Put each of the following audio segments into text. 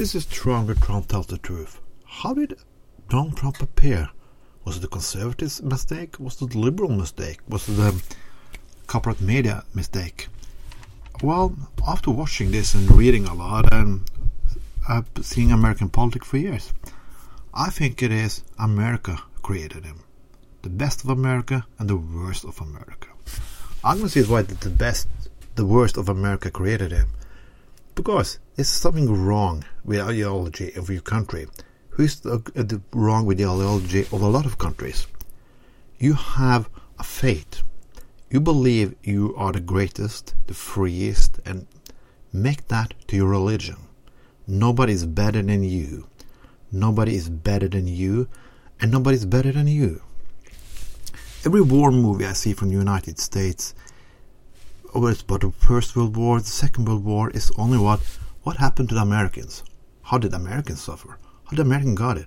This is where Trump tells the truth. How did Donald Trump appear? Was it the conservatives' mistake? Was it the liberal mistake? Was it the corporate media mistake? Well, after watching this and reading a lot and uh, seeing American politics for years, I think it is America created him. The best of America and the worst of America. I'm to say why the best, the worst of America created him. Because there's something wrong with ideology of your country. Who's the, uh, the wrong with the ideology of a lot of countries? You have a faith. You believe you are the greatest, the freest, and make that to your religion. Nobody is better than you. Nobody is better than you, and nobody is better than you. Every war movie I see from the United States, it's about the First World War, the Second World War, is only what what happened to the Americans. How did Americans suffer? How did Americans got it?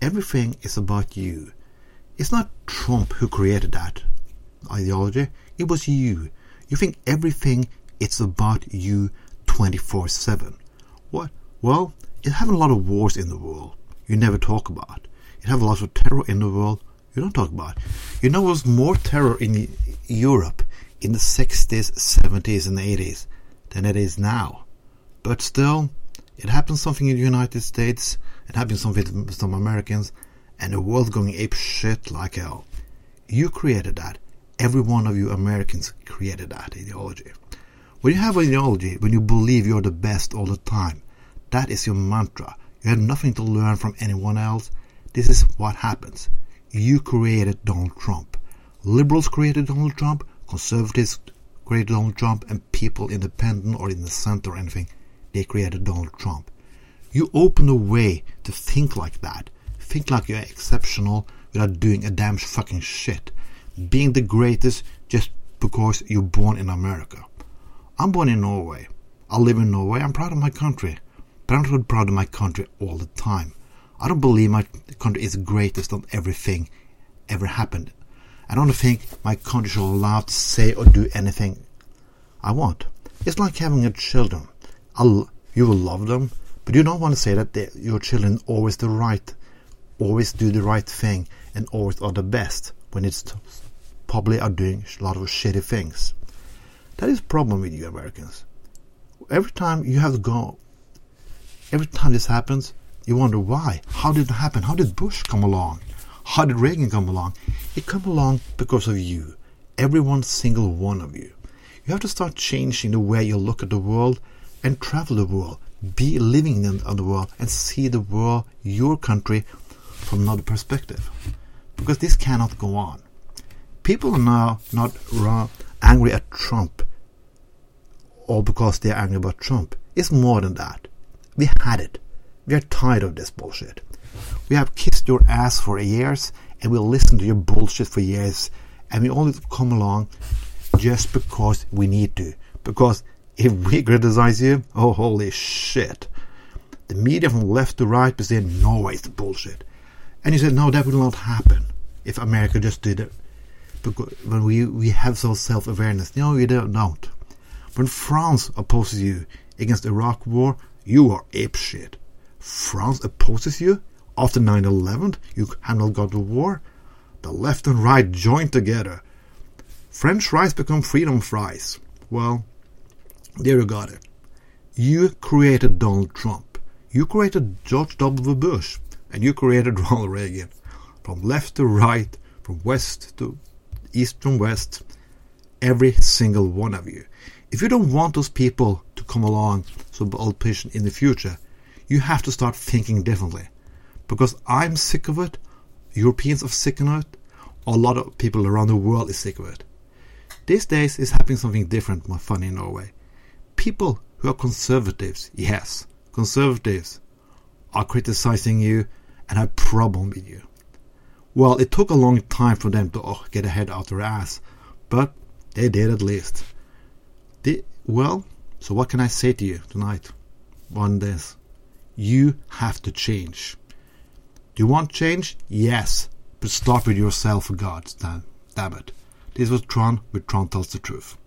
Everything is about you. It's not Trump who created that ideology. It was you. You think everything it's about you 24/7. What? Well, it have a lot of wars in the world. You never talk about. It have a lot of terror in the world. You don't talk about. You know, there was more terror in Europe in the 60s, 70s, and 80s than it is now. But still, it happens something in the United States, it happens something with some Americans, and the world going ape shit like hell. You created that. Every one of you Americans created that ideology. When you have an ideology, when you believe you're the best all the time, that is your mantra. You have nothing to learn from anyone else. This is what happens. You created Donald Trump. Liberals created Donald Trump. Conservatives created Donald Trump. And people independent or in the center or anything they created Donald Trump. You open a way to think like that. Think like you're exceptional without doing a damn fucking shit. Being the greatest just because you're born in America. I'm born in Norway. I live in Norway. I'm proud of my country. But I'm not proud of my country all the time. I don't believe my country is greatest on everything ever happened. I don't think my country should allow to say or do anything I want. It's like having a children. I'll, you will love them, but you don't want to say that they, your children always the right, always do the right thing, and always are the best when it's probably are doing a lot of shitty things. That is problem with you Americans. Every time you have to go, every time this happens, you wonder why. How did it happen? How did Bush come along? How did Reagan come along? It come along because of you. Every one single one of you. You have to start changing the way you look at the world and travel the world, be living in the world, and see the world, your country, from another perspective. Because this cannot go on. People are now not angry at Trump, or because they are angry about Trump. It's more than that. We had it. We are tired of this bullshit. We have kissed your ass for years, and we'll listen to your bullshit for years, and we only come along just because we need to. Because if we criticize you, oh holy shit. The media from left to right will say Norway is bullshit. And you said, no, that will not happen if America just did it. Because when we, we have some self awareness. No, you don't, don't. When France opposes you against the Iraq war, you are ape shit. France opposes you after 9 11, you handled God of War. The left and right joined together. French fries become freedom fries. Well, there you got it. You created Donald Trump. You created George W. Bush. And you created Ronald Reagan. From left to right, from west to east and west, every single one of you. If you don't want those people to come along, so patient in the future, you have to start thinking differently. Because I'm sick of it, Europeans are sick of it, a lot of people around the world is sick of it. These days is happening something different, my funny in Norway people who are conservatives, yes, conservatives, are criticizing you and have problem with you. Well, it took a long time for them to oh, get a head out their ass, but they did at least. They, well, so what can I say to you tonight on this? You have to change. Do you want change? Yes, but start with yourself, damn, damn it. This was Trond with Trond Tells the Truth.